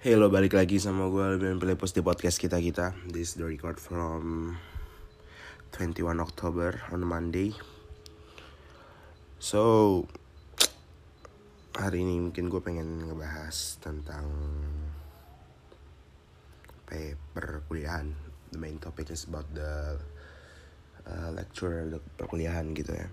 Hello, balik lagi sama gue Albion Pelepos di podcast kita-kita This is the record from 21 October on Monday. So Hari ini mungkin gue pengen ngebahas tentang Paper kuliahan The main topic is about the uh, lecture, perkuliahan gitu ya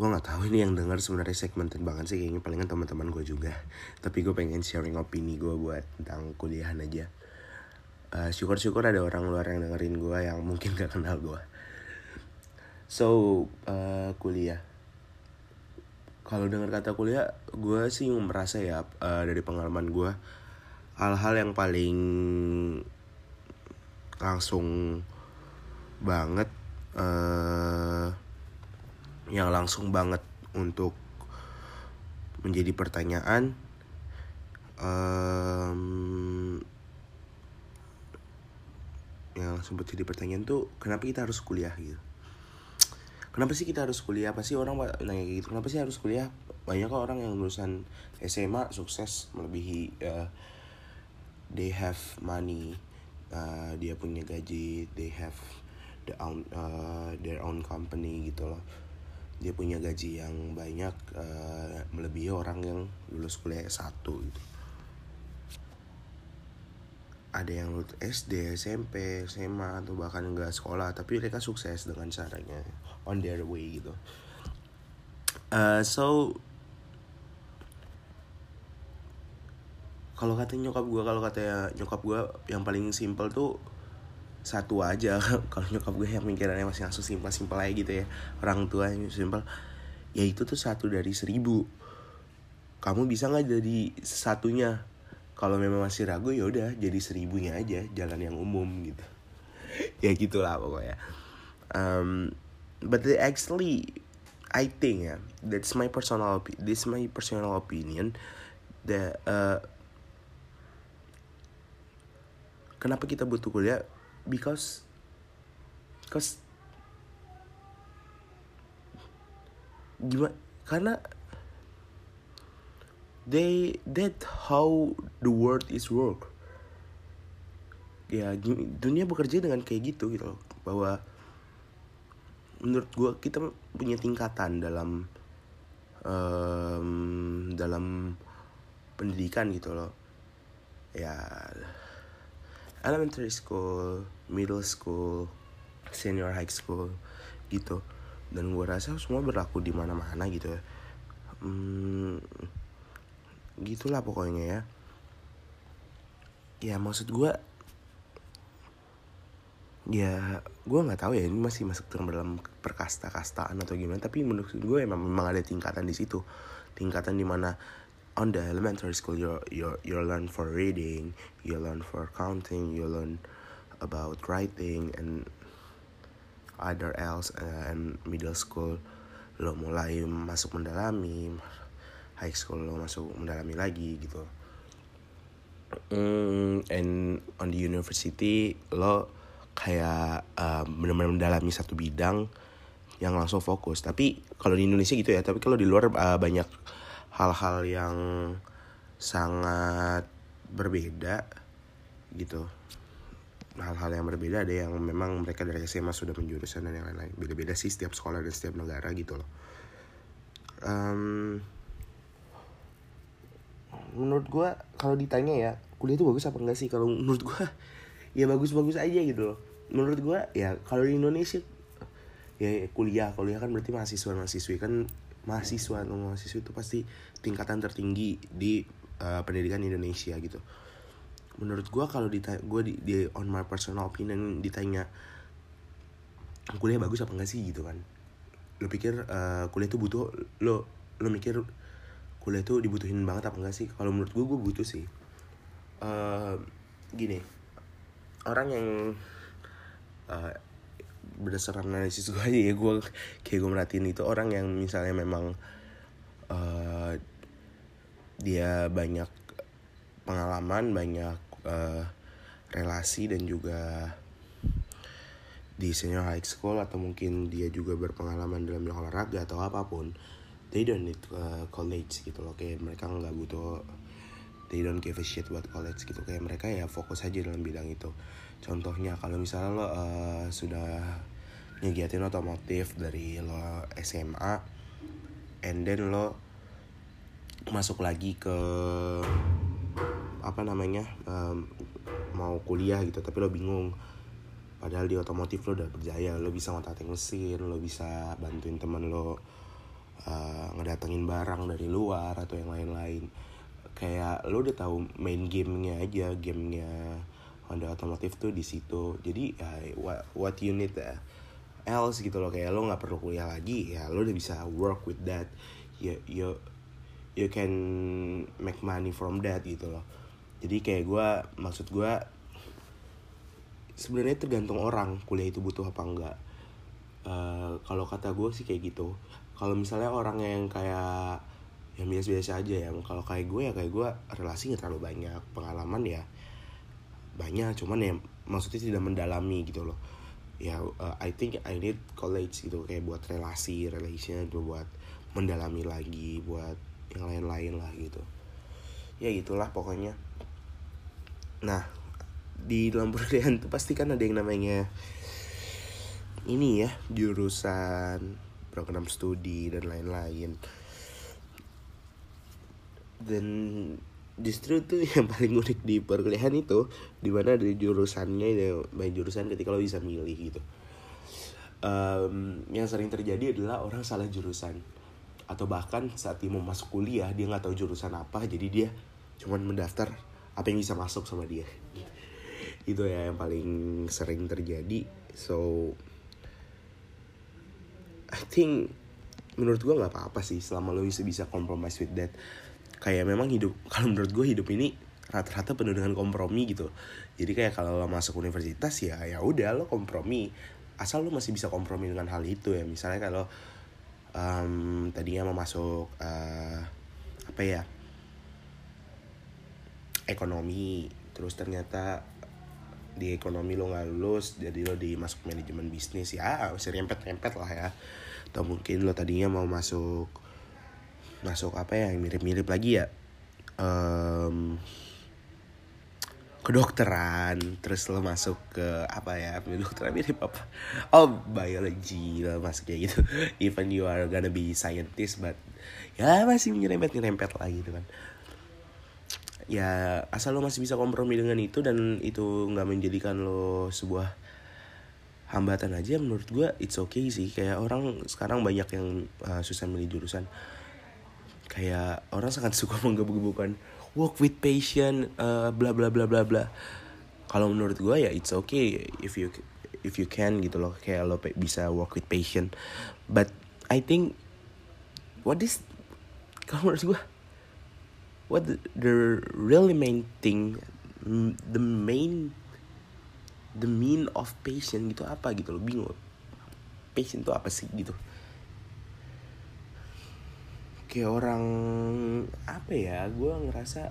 gue nggak tahu ini yang dengar sebenarnya segmented banget sih kayaknya palingan teman-teman gue juga. Tapi gue pengen sharing opini gue buat tentang kuliahan aja. Uh, syukur-syukur ada orang luar yang dengerin gue yang mungkin gak kenal gue so uh, kuliah. Kalau dengar kata kuliah gue sih merasa ya uh, dari pengalaman gue hal-hal yang paling langsung banget yang langsung banget untuk menjadi pertanyaan. Um, yang langsung menjadi pertanyaan tuh kenapa kita harus kuliah gitu? Kenapa sih kita harus kuliah? Pasti orang nanya gitu kenapa sih harus kuliah? Banyak kok orang yang lulusan SMA sukses melebihi uh, they have money uh, dia punya gaji they have the own uh, their own company gitu loh dia punya gaji yang banyak uh, melebihi orang yang lulus kuliah S1 gitu. Ada yang lulus SD, SMP, SMA atau bahkan enggak sekolah tapi mereka sukses dengan caranya on their way gitu. Uh, so kalau kata nyokap gue kalau kata nyokap gue yang paling simple tuh satu aja. Kalau nyokap gue yang mikirannya masih langsung simpel simpel aja gitu ya. Orang tua yang simpel. Ya itu tuh satu dari seribu. Kamu bisa nggak jadi satunya? Kalau memang masih ragu ya udah jadi seribunya aja jalan yang umum gitu. Ya gitulah pokoknya. Um, but actually I think ya that's my personal this my personal opinion that uh, kenapa kita butuh kuliah because because gimana karena they that how the world is work. Ya dunia bekerja dengan kayak gitu gitu loh. Bahwa menurut gue kita punya tingkatan dalam um, dalam pendidikan gitu loh. Ya elementary school, middle school, senior high school gitu. Dan gue rasa semua berlaku di mana-mana gitu ya. Hmm, gitulah pokoknya ya. Ya maksud gue ya gue nggak tahu ya ini masih masuk dalam perkasta-kastaan atau gimana tapi menurut gue memang memang ada tingkatan di situ tingkatan di mana on the elementary school you you you learn for reading you learn for counting you learn about writing and other else uh, and middle school lo mulai masuk mendalami high school lo masuk mendalami lagi gitu. Mm, and on the university lo kayak uh, benar-benar mendalami satu bidang yang langsung fokus. Tapi kalau di Indonesia gitu ya tapi kalau di luar uh, banyak hal-hal yang sangat berbeda gitu hal-hal yang berbeda ada yang memang mereka dari SMA sudah menjurusan dan yang lain-lain. Beda-beda sih setiap sekolah dan setiap negara gitu loh. Um, menurut gue kalau ditanya ya kuliah itu bagus apa enggak sih? Kalau menurut gue ya bagus-bagus aja gitu loh. Menurut gue ya kalau di Indonesia ya kuliah. Kuliah kan berarti mahasiswa mahasiswi kan mahasiswa atau mahasiswa itu pasti tingkatan tertinggi di uh, pendidikan Indonesia gitu. Menurut gue kalau ditanya gue di, di on my personal opinion ditanya kuliah bagus apa enggak sih gitu kan? Lo pikir uh, kuliah itu butuh lo lo mikir kuliah itu dibutuhin banget apa enggak sih? Kalau menurut gue gue butuh sih. Uh, gini orang yang uh, berdasarkan analisis gue aja ya gue kayak gue merhatiin itu orang yang misalnya memang uh, dia banyak pengalaman banyak uh, relasi dan juga di senior high school atau mungkin dia juga berpengalaman dalam olahraga atau apa pun they don't need uh, college gitu loh. Kayak mereka nggak butuh they don't give a shit buat college gitu. Kayak mereka ya fokus aja dalam bidang itu. Contohnya kalau misalnya lo uh, sudah ngegiatin otomotif dari lo SMA and then lo masuk lagi ke apa namanya um, mau kuliah gitu tapi lo bingung. Padahal di otomotif lo udah berjaya lo bisa ngotatin mesin lo bisa bantuin temen lo uh, ngedatengin barang dari luar atau yang lain-lain. Kayak lo udah tahu main gamenya aja gamenya Honda otomotif tuh di situ. Jadi ya what, what you need uh, else gitu loh. Kayak lo nggak perlu kuliah lagi ya lo udah bisa work with that. You you you can make money from that gitu loh jadi kayak gue maksud gue sebenarnya tergantung orang kuliah itu butuh apa enggak. Uh, kalau kata gue sih kayak gitu. Kalau misalnya orang yang kayak yang biasa-biasa aja ya kalau kayak gue ya kayak gue relasi nggak terlalu banyak pengalaman ya banyak cuman ya maksudnya tidak mendalami gitu loh. Ya uh, I think I need college gitu kayak buat relasi relation itu buat mendalami lagi buat yang lain-lain lah gitu. Ya gitulah pokoknya nah di dalam perkuliahan tuh pasti kan ada yang namanya ini ya jurusan program studi dan lain-lain. Dan justru tuh yang paling unik di perkuliahan itu di mana dari jurusannya ya main jurusan ketika lo bisa milih gitu. Um, yang sering terjadi adalah orang salah jurusan. Atau bahkan saat dia mau masuk kuliah dia nggak tahu jurusan apa jadi dia cuman mendaftar apa yang bisa masuk sama dia. Itu ya yang paling sering terjadi. So I think menurut gue nggak apa-apa sih selama lo bisa bisa compromise with that. Kayak memang hidup kalau menurut gue hidup ini rata-rata penuh dengan kompromi gitu. Jadi kayak kalau lo masuk universitas ya ya udah lo kompromi. Asal lo masih bisa kompromi dengan hal itu ya. Misalnya kalau um, tadinya mau masuk uh, apa ya ekonomi terus ternyata di ekonomi lo nggak lulus jadi lo dimasuk manajemen bisnis ya masih rempet rempet lah ya. Atau mungkin lo tadinya mau masuk masuk apa ya yang mirip-mirip lagi ya um, kedokteran terus lo masuk ke apa ya kedokteran mirip apa? Oh biology lo masuk kayak gitu. Even you are gonna be scientist but ya masih nyerempet nyerempet lah gitu kan ya asal lo masih bisa kompromi dengan itu dan itu nggak menjadikan lo sebuah hambatan aja menurut gue it's okay sih. Kayak orang sekarang banyak yang uh, susah milih jurusan. Kayak orang sangat suka menggebu-gebukan work with patient uh, bla bla bla bla bla. Kalau menurut gue ya it's okay if you if you can gitu loh kayak lo bisa work with patient but I think what is kalau menurut gue what the, the really main thing the main the mean of patient gitu apa gitu loh bingung. Patient itu apa sih gitu? Kayak orang apa ya gue ngerasa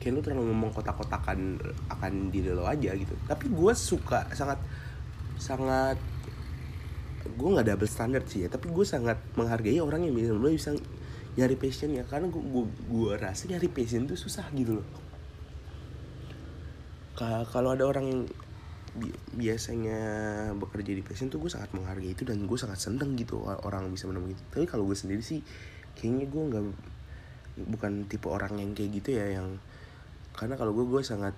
kayak lu terlalu ngomong kotak-kotakan akan diri lo aja gitu. Tapi gue suka sangat sangat gue nggak double standard sih ya tapi gue sangat menghargai orang yang bisa lo bisa nyari passion ya karena gue gue, gue rasa nyari passion tuh susah gitu loh. Kalau ada orang bi biasanya bekerja di passion tuh gue sangat menghargai itu dan gue sangat seneng gitu orang bisa menemukan itu. Tapi kalau gue sendiri sih kayaknya gue nggak bukan tipe orang yang kayak gitu ya yang karena kalau gue gue sangat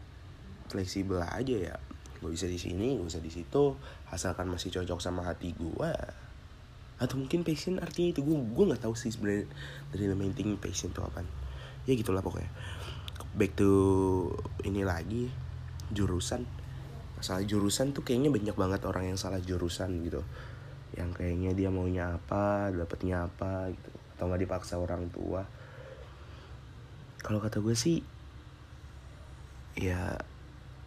fleksibel aja ya. Gue bisa di sini gue bisa di situ asalkan masih cocok sama hati gue atau mungkin passion artinya itu. Gue gue nggak tahu sih sebenarnya dari thing passion itu apa ya gitulah pokoknya. Back to ini lagi jurusan. Masalah jurusan tuh kayaknya banyak banget orang yang salah jurusan gitu. Yang kayaknya dia maunya apa dapetnya apa gitu. Atau nggak dipaksa orang tua. Kalau kata gue sih ya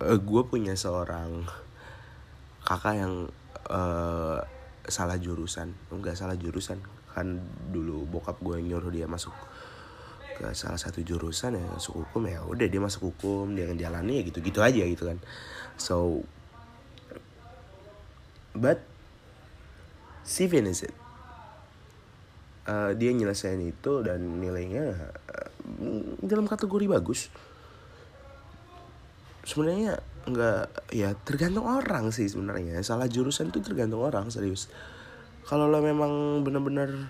uh, gue punya seorang kakak yang uh, salah jurusan. Enggak salah jurusan. Kan dulu bokap gue nyuruh dia masuk ke salah satu jurusan ya masuk hukum ya udah dia masuk hukum dia ngejalanin ya gitu gitu aja gitu kan. So but she finished it? Uh, dia nyelesain itu dan nilainya uh, dalam kategori bagus. Sebenarnya nggak ya tergantung orang sih sebenarnya. Salah jurusan tuh tergantung orang serius. Kalau lo memang bener-bener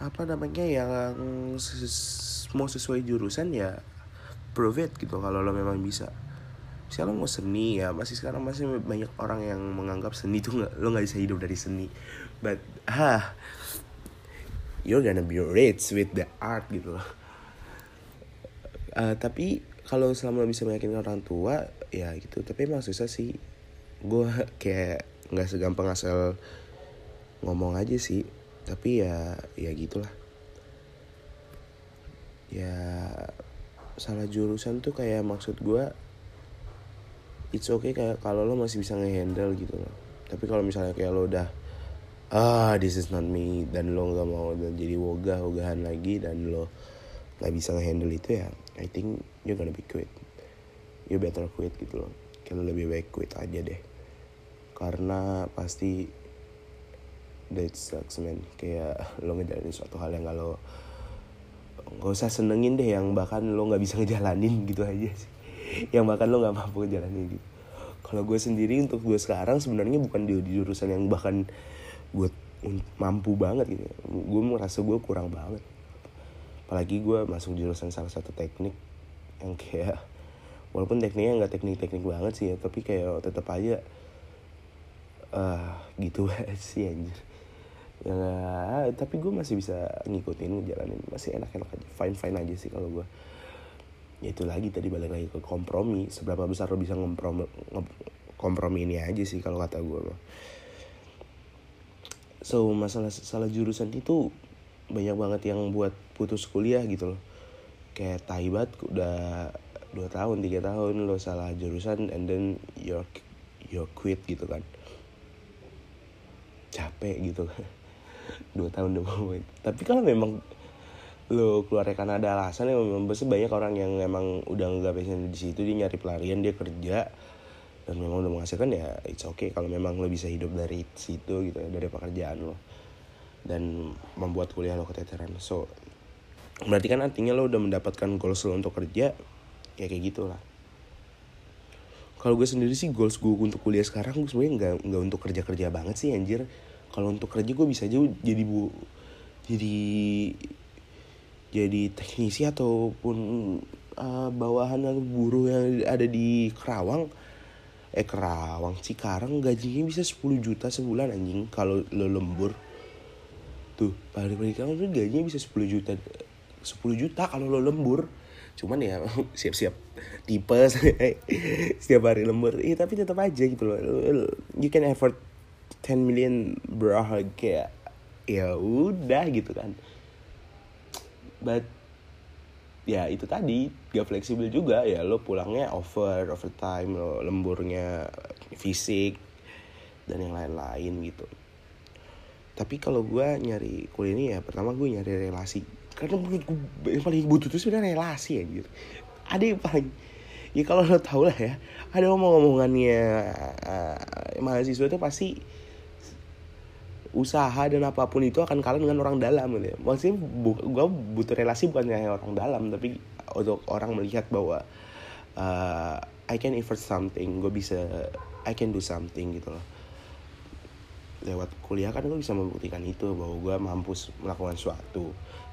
apa namanya yang ses- mau sesuai jurusan ya prove it gitu kalau lo memang bisa. Misalnya lo mau seni ya masih sekarang masih banyak orang yang menganggap seni tuh nggak lo nggak bisa hidup dari seni. But ah you're gonna be rich with the art gitu uh, tapi kalau selama bisa meyakinkan orang tua ya gitu. Tapi emang susah sih. Gue kayak nggak segampang asal ngomong aja sih. Tapi ya ya gitulah. Ya salah jurusan tuh kayak maksud gue it's okay kayak kalau lo masih bisa ngehandle gitu loh. Tapi kalau misalnya kayak lo udah ah this is not me dan lo nggak mau dan jadi wogah wogahan lagi dan lo nggak bisa ngehandle itu ya I think you're gonna be quit. You better quit gitu loh. Kalau lebih baik quit aja deh. Karena pasti that sucks man. Kayak lo ngejalanin suatu hal yang kalau nggak usah senengin deh yang bahkan lo nggak bisa ngejalanin gitu aja sih. Yang bahkan lo nggak mampu ngejalanin gitu. Kalau gue sendiri untuk gue sekarang sebenarnya bukan di, di jurusan yang bahkan gue mampu banget gitu. Gue merasa gue kurang banget. Apalagi gue masuk jurusan salah satu teknik yang kayak walaupun tekniknya nggak teknik-teknik banget sih ya tapi kayak tetap aja uh, gitu sih anjir. Ya tapi gue masih bisa ngikutin ngejalanin masih enak-enak aja fine fine aja sih kalau gue ya itu lagi tadi balik lagi ke kompromi seberapa besar lo bisa ngompromi kompromi ini aja sih kalau kata gue mah. So masalah salah jurusan itu banyak banget yang buat putus kuliah gitu loh kayak taibat udah dua tahun tiga tahun lo salah jurusan and then you're you're quit gitu kan. Capek gitu kan. Dua tahun dua tahun tapi kalau memang lo keluar karena ada alasan ya memang banyak orang yang memang udah nggak passion di situ dia nyari pelarian dia kerja dan memang udah menghasilkan ya it's okay kalau memang lo bisa hidup dari situ gitu ya dari pekerjaan lo dan membuat kuliah lo keteteran. So berarti kan artinya lo udah mendapatkan goals lo untuk kerja ya kayak gitulah. Kalau gue sendiri sih goals gue untuk kuliah sekarang gue sebenarnya nggak nggak untuk kerja kerja banget sih anjir. Kalau untuk kerja gue bisa aja jadi bu jadi jadi teknisi ataupun uh, bawahan buruh yang ada di Kerawang. Eh Kerawang Cikarang gajinya bisa 10 juta sebulan anjing kalau lo lembur. Tuh paling paling tuh gajinya bisa 10 juta 10 juta kalau lo lembur. Cuman ya siap-siap tipes setiap hari lembur. Iya tapi tetap aja gitu loh. You can afford 10 million bro. Kayak ya udah gitu kan. But ya itu tadi gak fleksibel juga. Ya lo pulangnya over overtime lo lemburnya fisik dan yang lain-lain gitu. Tapi kalau gue nyari kuliah ini ya pertama gue nyari relasi karena menurut gue yang paling butuh itu sebenarnya relasi ya gitu ada yang paling ya kalau lo tau lah ya ada omong-omongannya uh, mahasiswa itu pasti usaha dan apa pun itu akan kalah dengan orang dalam gitu ya. Maksudnya bu, gue butuh relasi bukan hanya orang dalam tapi untuk orang melihat bahwa uh, I can effort something, gue bisa I can do something gitu loh. Lewat kuliah kan gue bisa membuktikan itu bahwa gue mampu melakukan suatu.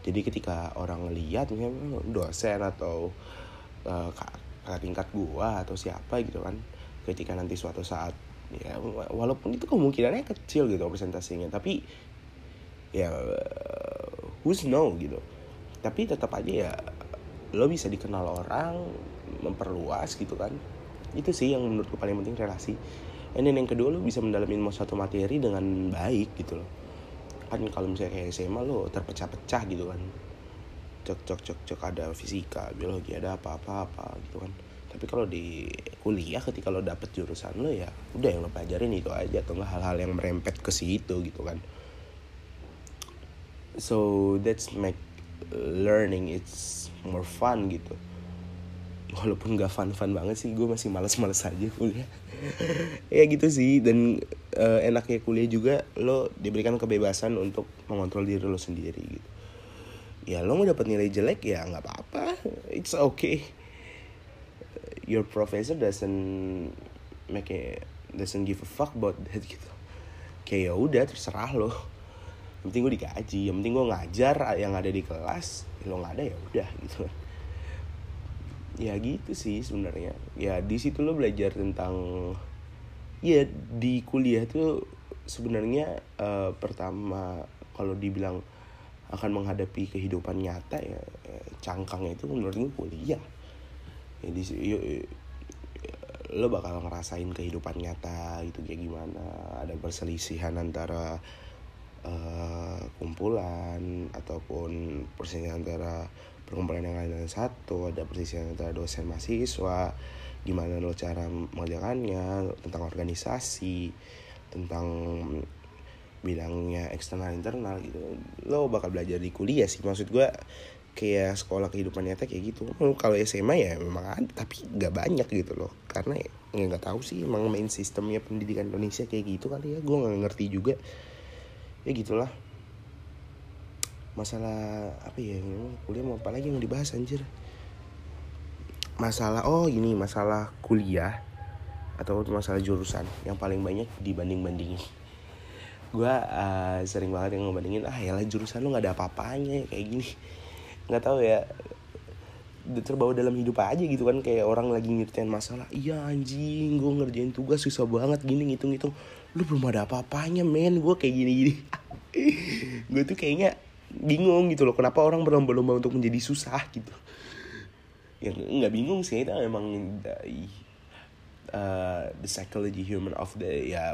Jadi ketika orang ngeliat misalnya dosen atau uh, tingkat gue atau siapa gitu kan, ketika nanti suatu saat ya walaupun itu kemungkinannya kecil gitu presentasinya tapi ya who's know gitu. Tapi tetap aja ya lo bisa dikenal orang memperluas gitu kan. Itu sih yang menurutku paling penting relasi. Then yang kedua lo bisa mendalami mau satu materi dengan baik gitu loh kan kalau misalnya kayak SMA lo terpecah-pecah gitu kan. Cok cok cok cok ada fisika biologi ada apa-apa apa gitu kan. Tapi kalau di kuliah ketika lo dapet jurusan lo ya udah yang lo pelajarin itu aja atau enggak hal-hal yang merempet ke situ gitu kan. So that's make learning it's more fun gitu walaupun gak fun-fun banget sih gue masih males-males aja kuliah. Ya gitu sih dan uh, enaknya kuliah juga lo diberikan kebebasan untuk mengontrol diri lo sendiri gitu. Ya lo mau dapat nilai jelek ya nggak apa-apa. It's okay. Your professor doesn't make a doesn't give a fuck about that gitu. Kayak ya udah terserah lo. Yang penting gue digaji yang penting gue ngajar yang ada di kelas lo nggak ada ya udah gitu ya gitu sih sebenarnya. Ya di situ lo belajar tentang ya di kuliah tuh sebenarnya uh, pertama kalau dibilang akan menghadapi kehidupan nyata ya eh, cangkangnya itu menurut gue kuliah. Ya di yuk, lo bakal ngerasain kehidupan nyata gitu kayak gimana. Ada perselisihan antara uh, kumpulan ataupun perselisihan antara perkumpulan yang lain dan satu ada perselisihan antara dosen mahasiswa gimana lo cara mengerjakannya tentang organisasi tentang bidangnya eksternal internal gitu. Lo bakal belajar di kuliah sih maksud gue kayak sekolah kehidupan nyata kayak gitu. Kalau SMA ya memang ada tapi nggak banyak gitu loh. Karena ya nggak tahu sih emang main sistemnya pendidikan Indonesia kayak gitu kali ya. Gue nggak ngerti juga ya gitulah. Masalah apa ya kuliah mau apa lagi yang dibahas anjir? Masalah oh ini masalah kuliah atau masalah jurusan yang paling banyak dibanding bandingin gue uh, sering banget yang ngebandingin ah ya jurusan lu nggak ada apa-apanya kayak gini. Nggak tahu ya. Terbawa dalam hidup aja gitu kan kayak orang lagi nyeritain masalah. Iya anjing gue ngerjain tugas susah banget gini ngitung ngitung lu belum ada apa-apanya men. Gue kayak gini gini gue tuh kayaknya bingung gitu loh kenapa orang berlomba-lomba untuk menjadi susah gitu. Yang nggak bingung sih itu emang uh, the psychology human of the ya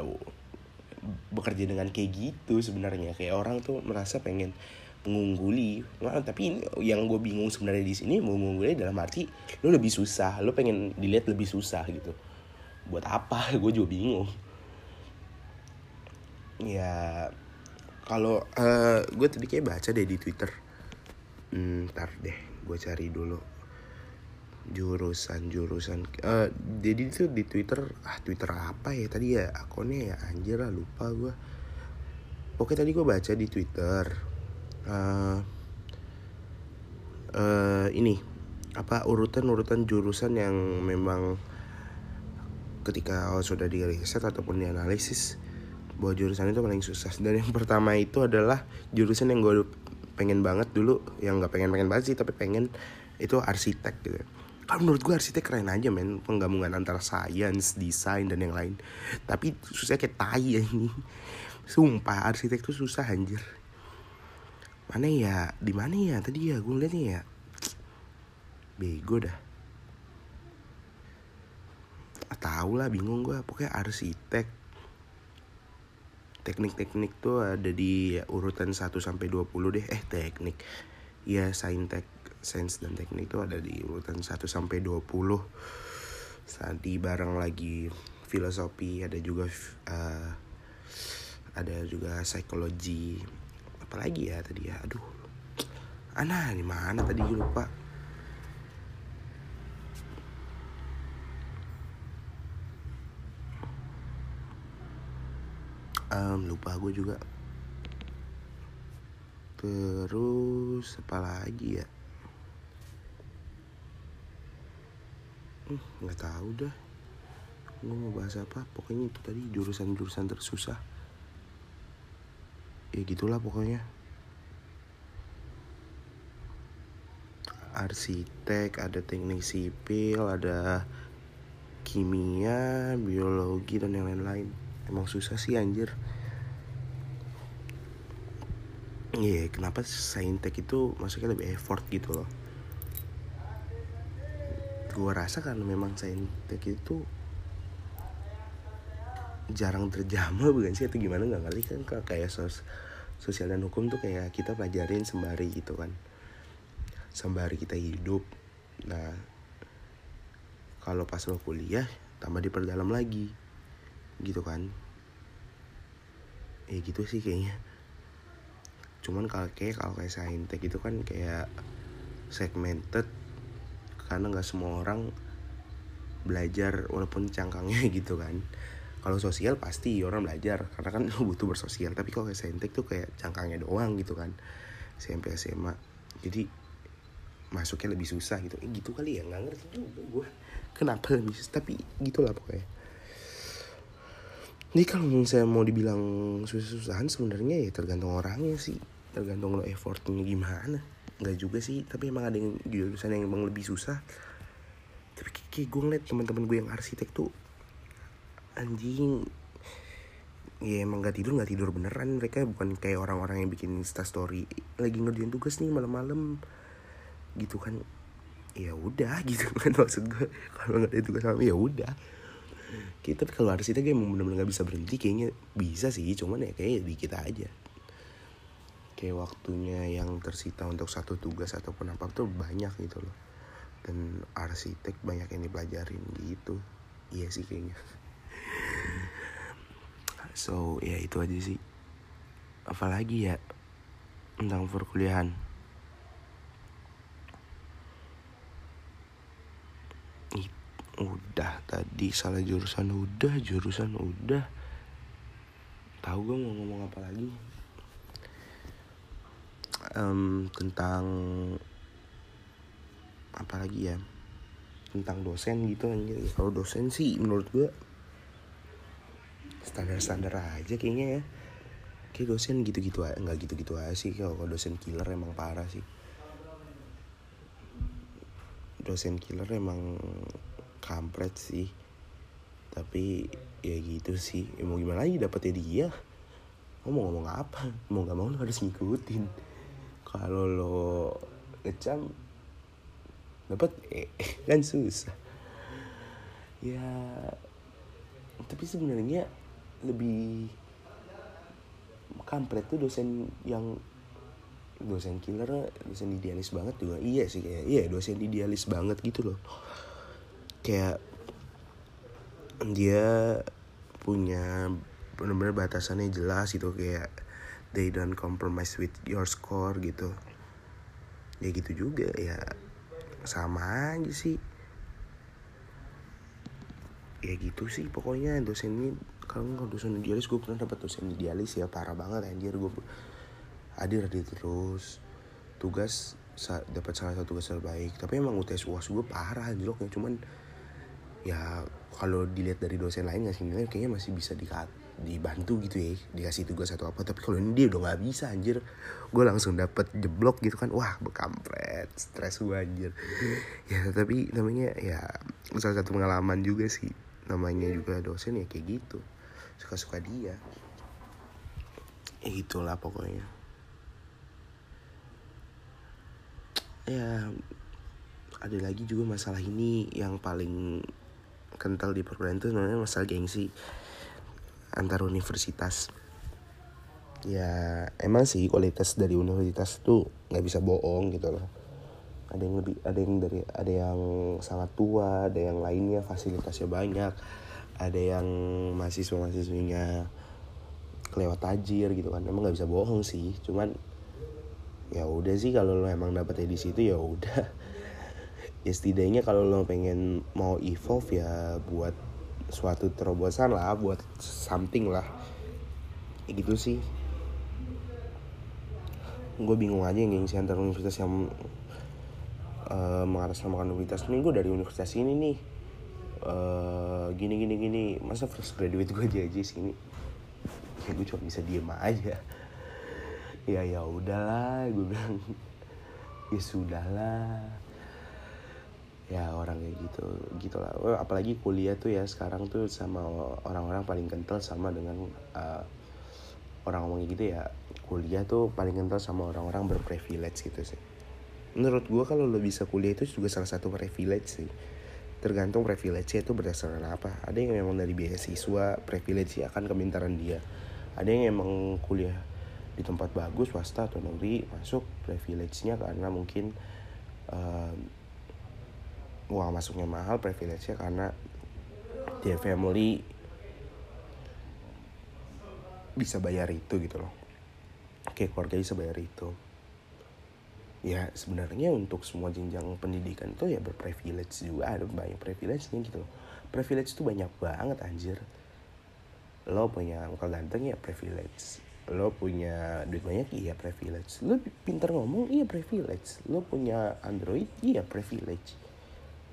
bekerja dengan kayak gitu sebenarnya. Kayak orang tuh merasa pengen mengungguli. Nah, tapi ini yang gue bingung sebenarnya di sini mengungguli dalam arti lo lebih susah lo pengen dilihat lebih susah gitu. Buat apa? Gue juga bingung ya kalau uh, gue tadi kayak baca deh di twitter. Hmm, ntar deh gue cari dulu jurusan jurusan uh, jadi itu di twitter ah twitter apa ya? Tadi ya akunnya ya anjir lah lupa gue oke tadi gue baca di twitter uh, uh, ini apa urutan urutan jurusan yang memang ketika sudah di riset ataupun dianalisis bahwa jurusan itu paling susah dan yang pertama itu adalah jurusan yang gue pengen banget dulu yang nggak pengen pengen banget sih tapi pengen itu arsitek gitu. Kalau menurut gue arsitek keren aja men. Penggabungan antara sains desain dan yang lain. Tapi susah kayak tai ini sumpah arsitek tuh susah anjir. Mana ya? Di mana ya? Tadi ya gue liatnya ya. Bego dah. Tahu lah bingung gue pokoknya arsitek teknik-teknik tuh ada di urutan 1 sampai 20 deh. Eh teknik. Ya saintek sains dan teknik itu ada di urutan 1 sampai 20 di bareng lagi filosofi ada juga uh, ada juga psikologi. Apalagi ya tadi ya? Aduh. Ana di mana tadi? Lupa um, lupa gue juga. Terus apa lagi ya? Nggak hmm, tahu dah. Gue mau bahas apa? Pokoknya itu tadi jurusan-jurusan tersusah. Ya gitulah pokoknya. Arsitek ada teknik sipil ada kimia biologi dan yang lain-lain emang susah sih anjir. Iya, yeah, kenapa saintek itu masuknya lebih effort gitu loh? Gue rasa kan memang saintek itu jarang terjamah bukan sih? Atau gimana? Nggak kali kan kayak sos sosial dan hukum tuh kayak kita pelajarin sembari gitu kan. Sembari kita hidup. Nah kalau pas lo kuliah tambah diperdalam lagi gitu kan. Ya gitu sih kayaknya. Cuman kalau kayak kalau kayak saintek itu kan kayak segmented karena nggak semua orang belajar walaupun cangkangnya gitu kan. Kalau sosial pasti orang belajar karena kan butuh bersosial. Tapi kalau kayak saintek tuh kayak cangkangnya doang gitu kan SMP SMA jadi masuknya lebih susah gitu. Eh, gitu kali ya nggak ngerti juga gue kenapa lebih susah tapi gitulah pokoknya ini kalau misalnya mau dibilang susah-susahan sebenarnya ya tergantung orangnya sih. Tergantung lo effortnya gimana. Nggak juga sih tapi emang ada yang jurusan yang emang lebih susah. Tapi kayak gue ngeliat teman-teman gue yang arsitek tuh anjing. Ya emang gak tidur gak tidur beneran. Mereka bukan kayak orang-orang yang bikin insta story. Lagi ngerjain tugas nih malam-malam. Gitu kan. Ya udah gitu kan maksud gue kalau nggak ada tugas malam ya udah kita kalau arsitek emang bener-bener gak bisa berhenti kayaknya bisa sih. Cuman ya kayak dikit aja. Kayak waktunya yang tersita untuk satu tugas ataupun apa tuh banyak gitu loh. Dan arsitek banyak yang dipelajarin gitu. Iya sih kayaknya. So ya itu aja sih. Apalagi ya tentang perkuliahan udah tadi salah jurusan udah jurusan udah. Tahu gue mau ngomong apa lagi? Um, tentang apa lagi ya? Tentang dosen gitu anjir. Kalau dosen sih menurut gue standar-standar aja kayaknya ya. Kayak dosen gitu-gitu aja nggak gitu-gitu aja sih. Kalau dosen killer emang parah sih. Dosen killer emang kampret sih. Tapi ya gitu sih. Ya mau gimana lagi dapetnya dia? Mau ngomong apa? Mau nggak mau lo harus ngikutin. Kalau lo ngecam dapat eh kan susah. Ya tapi sebenarnya lebih kampret tuh dosen yang dosen killer dosen idealis banget juga. Iya sih kayak iya dosen idealis banget gitu loh kayak dia punya benar-benar batasannya jelas gitu kayak they don't compromise with your score gitu. Ya gitu juga ya sama aja sih. Ya gitu sih pokoknya dosen ini kalau nggak dosen idealis gue pernah dapat dosen idealis ya parah banget anjir gue hadir hadir terus. Tugas dapat salah satu tugas terbaik tapi emang UTS uas gue parah anjloknya cuman ya kalau dilihat dari dosen lain ngasih nilai kayaknya masih bisa dikat dibantu gitu ya dikasih tugas atau apa. Tapi kalau ini dia udah nggak bisa anjir. Gue langsung dapet jeblok gitu kan. Wah bekampret stres gue anjir. Ya tapi namanya ya salah satu pengalaman juga sih. Namanya juga dosen ya kayak gitu. Suka-suka dia. Itulah pokoknya. Ya ada lagi juga masalah ini yang paling kental di perkuliahan itu namanya masalah gengsi antar universitas. Ya emang sih kualitas dari universitas tuh nggak bisa bohong gitu loh. Ada yang lebih ada yang dari ada yang sangat tua ada yang lainnya fasilitasnya banyak ada yang mahasiswa mahasiswinya kelewat tajir gitu kan. Emang nggak bisa bohong sih cuman ya udah sih kalau lo emang dapetnya di situ ya udah ya setidaknya kalau lo pengen mau evolve ya buat suatu terobosan lah buat something lah. Ya gitu sih. Gue bingung aja yang gengsi antar universitas yang uh, mengatasnamakan universitas ini. Gue dari universitas ini nih uh, gini gini gini. Masa first graduate gue aja aja sini? Ya gue cuma bisa diem aja. Ya ya udahlah gue bilang. Ya sudahlah ya orang kayak gitu gitulah. Apalagi kuliah tuh ya sekarang tuh sama orang-orang paling kental sama dengan uh, orang ngomong gitu ya kuliah tuh paling kental sama orang-orang berprivilege gitu sih. Menurut gue kalau lo bisa kuliah itu juga salah satu privilege sih. Tergantung privilege itu berdasarkan apa. Ada yang memang dari beasiswa privilege ya kan kemintaran dia. Ada yang emang kuliah di tempat bagus swasta atau negeri masuk privilege-nya karena mungkin uh, uang masuknya mahal privilege-nya karena dia family bisa bayar itu gitu loh. Oke keluarga bisa bayar itu. Ya sebenarnya untuk semua jenjang pendidikan itu ya berprivilege juga ada banyak privilege-nya gitu loh. Privilege itu banyak banget anjir. Lo punya muka ganteng ya privilege. Lo punya duit banyak iya privilege. Lo pintar ngomong iya privilege. Lo punya android iya privilege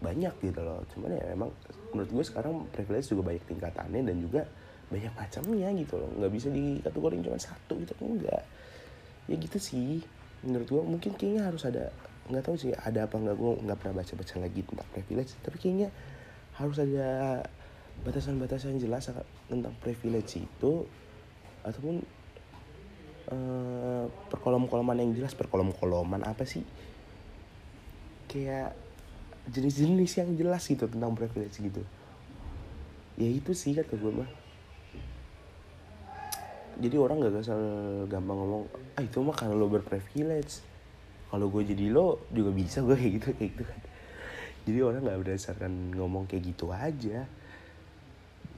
banyak gitu loh. Cuman ya memang menurut gue sekarang privilege juga banyak tingkatannya dan juga banyak macamnya gitu loh. Nggak bisa dikategorin cuma satu gitu enggak. Ya gitu sih. Menurut gue mungkin kayaknya harus ada nggak tahu sih ada apa nggak gue nggak pernah baca baca lagi tentang privilege. Tapi kayaknya harus ada batasan-batasan jelas tentang privilege itu ataupun uh, perkolom-koloman yang jelas. Perkolom-koloman apa sih? Kayak jenis-jenis yang jelas gitu tentang privilege gitu. Ya itu sih kata gue mah. Jadi orang gak asal gampang ngomong ah itu mah karena lo berprivilege. Kalau gue jadi lo juga bisa gue kayak gitu kayak gitu kan. Jadi orang nggak berdasarkan ngomong kayak gitu aja.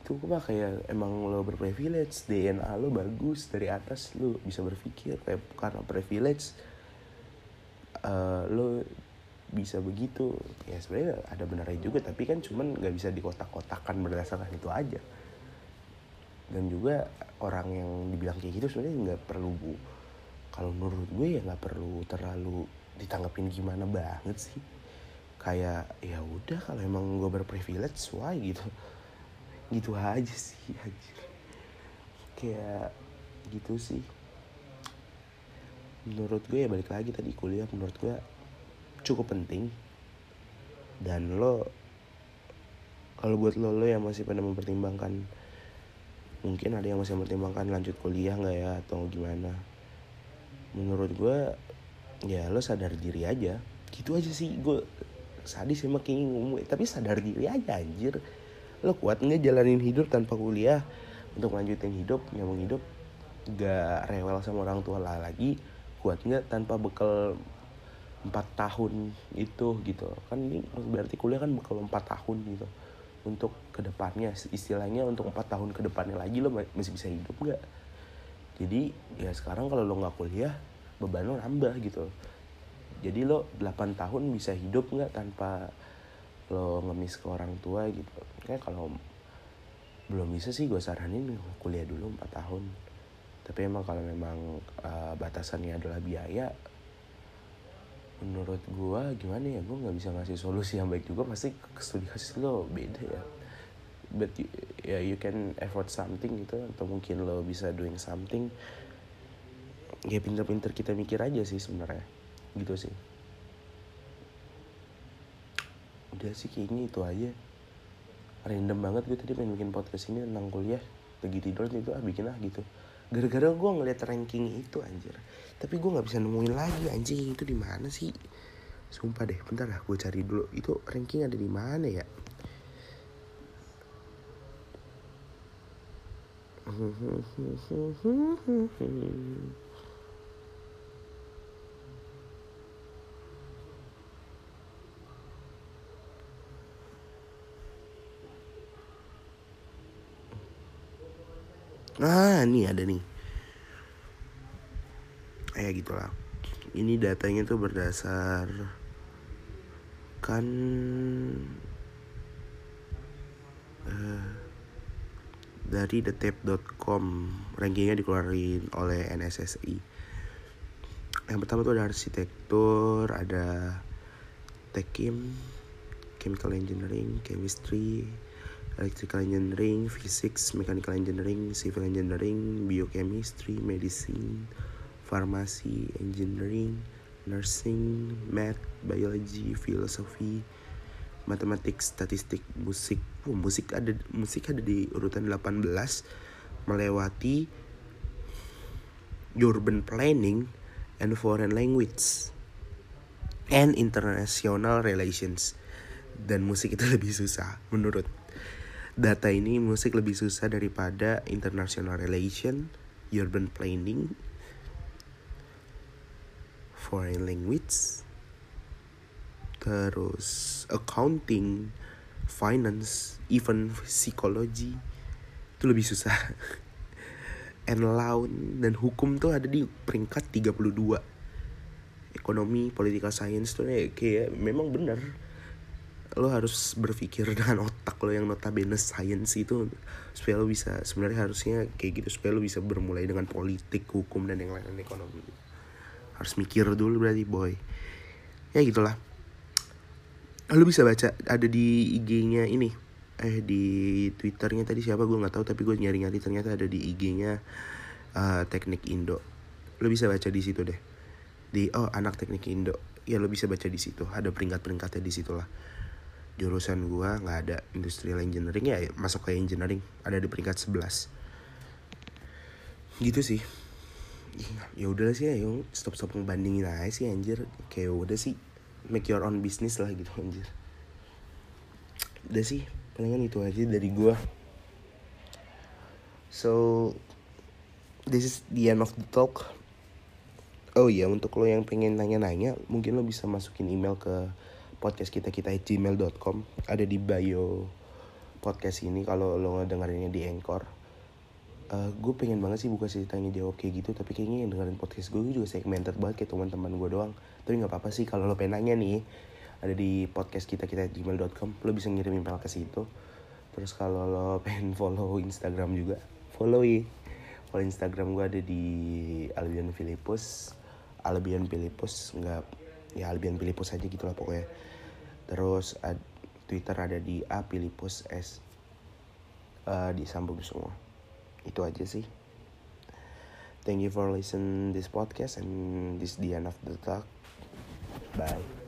Itu mah kayak emang lo berprivilege DNA lo bagus dari atas lo bisa berpikir kayak karena privilege uh, lo bisa begitu. Ya sebenarnya ada benarnya juga tapi kan cuman nggak bisa dikotak-kotakan berdasarkan itu aja. Dan juga orang yang dibilang kayak gitu sebenarnya nggak perlu bu. Kalau menurut gue ya nggak perlu terlalu ditanggapin gimana banget sih. Kayak ya udah kalau emang gue berprivilege why gitu. Gitu aja sih anjir. Kayak gitu sih. Menurut gue ya balik lagi tadi kuliah menurut gue cukup penting. Dan lo kalau buat lo lo yang masih pada mempertimbangkan mungkin ada yang masih mempertimbangkan lanjut kuliah nggak ya atau gimana? Menurut gue ya lo sadar diri aja. Gitu aja sih gue sadis emang kayak ngomong tapi sadar diri aja anjir. Lo kuat nggak jalanin hidup tanpa kuliah? Untuk lanjutin hidup nyambung hidup gak rewel sama orang tua lah lagi kuat nggak tanpa bekal empat tahun itu gitu. Kan ini berarti kuliah kan bekal empat tahun gitu untuk ke depannya. Istilahnya untuk empat tahun ke depannya lagi lo masih bisa hidup nggak? Jadi ya sekarang kalau lo nggak kuliah beban lo nambah gitu. Jadi lo 8 tahun bisa hidup nggak tanpa lo ngemis ke orang tua gitu? Kayak kalau belum bisa sih gue saranin kuliah dulu 4 tahun. Tapi emang kalau memang uh, batasannya adalah biaya menurut gue gimana ya gue nggak bisa ngasih solusi yang baik juga pasti studi kasus lo beda ya. But you, ya you can effort something gitu atau mungkin lo bisa doing something. Ya pinter-pinter kita mikir aja sih sebenarnya. Gitu sih. Udah sih kayaknya itu aja. Random banget gue tadi pengen bikin podcast ini tentang kuliah. Lagi tidur itu ah bikin ah gitu gara-gara gue ngeliat ranking itu anjir. Tapi gue nggak bisa nemuin lagi anjing itu di mana sih? Sumpah deh bentar lah gue cari dulu. Itu ranking ada di mana ya Ah, ini ada nih. Kayak gitulah. Ini datanya tuh berdasar kan uh, dari thetape.com rankingnya dikeluarin oleh NSSI yang pertama tuh ada arsitektur ada tekim chemical engineering chemistry electrical engineering, physics, mechanical engineering, civil engineering, biochemistry, medicine, pharmacy, engineering, nursing, math, biology, philosophy, matematik, statistik, musik. Oh, musik ada musik ada di urutan 18 melewati urban planning and foreign language and international relations dan musik itu lebih susah menurut data ini musik lebih susah daripada international relation, urban planning, foreign language, terus accounting, finance, even psychology itu lebih susah. And law dan hukum tuh ada di peringkat 32. Ekonomi, political science tuh kayak memang benar lo harus berpikir dengan otak lo yang notabene science itu supaya lo bisa sebenarnya harusnya kayak gitu supaya lo bisa bermulai dengan politik hukum dan yang lain-lain ekonomi. Harus mikir dulu berarti boy. Ya gitulah. Lo bisa baca ada di IG-nya ini. Eh di Twitternya tadi siapa? Gue nggak tahu tapi gue nyari-nyari ternyata ada di IG-nya uh, Teknik Indo. Lo bisa baca di situ deh. Di oh anak Teknik Indo. Ya lo bisa baca di situ. Ada peringkat-peringkatnya di situ lah jurusan gua nggak ada industrial engineering ya masuk ke engineering ada di peringkat 11 gitu sih. Ya udah sih yuk stop stop ngebandingin aja sih anjir. Kayak udah sih make your own business lah gitu anjir. Udah sih palingan itu aja dari gua. So this is the end of the talk. Oh iya untuk lo yang pengen nanya-nanya mungkin lo bisa masukin email ke podcast kita kita gmail.com ada di bio podcast ini kalau lo ngedengerinnya di Anchor. Uh, gue pengen banget sih buka sih tanya jawab kayak gitu tapi kayaknya yang dengerin podcast gue juga segmented banget kayak teman-teman gue doang. Tapi nggak apa-apa sih kalau lo pengen nanya nih ada di podcast kita kita gmail.com lo bisa ngirim email ke situ. Terus kalau lo pengen follow Instagram juga follow ya. Follow Instagram gue ada di Albion Filipus Albion Filipus nggak ya Albion Filipus aja gitu lah pokoknya terus ad, Twitter ada di A Pilipus S. Uh, disambung semua. Itu aja sih. Thank you for listen this podcast and this the end of the talk. Bye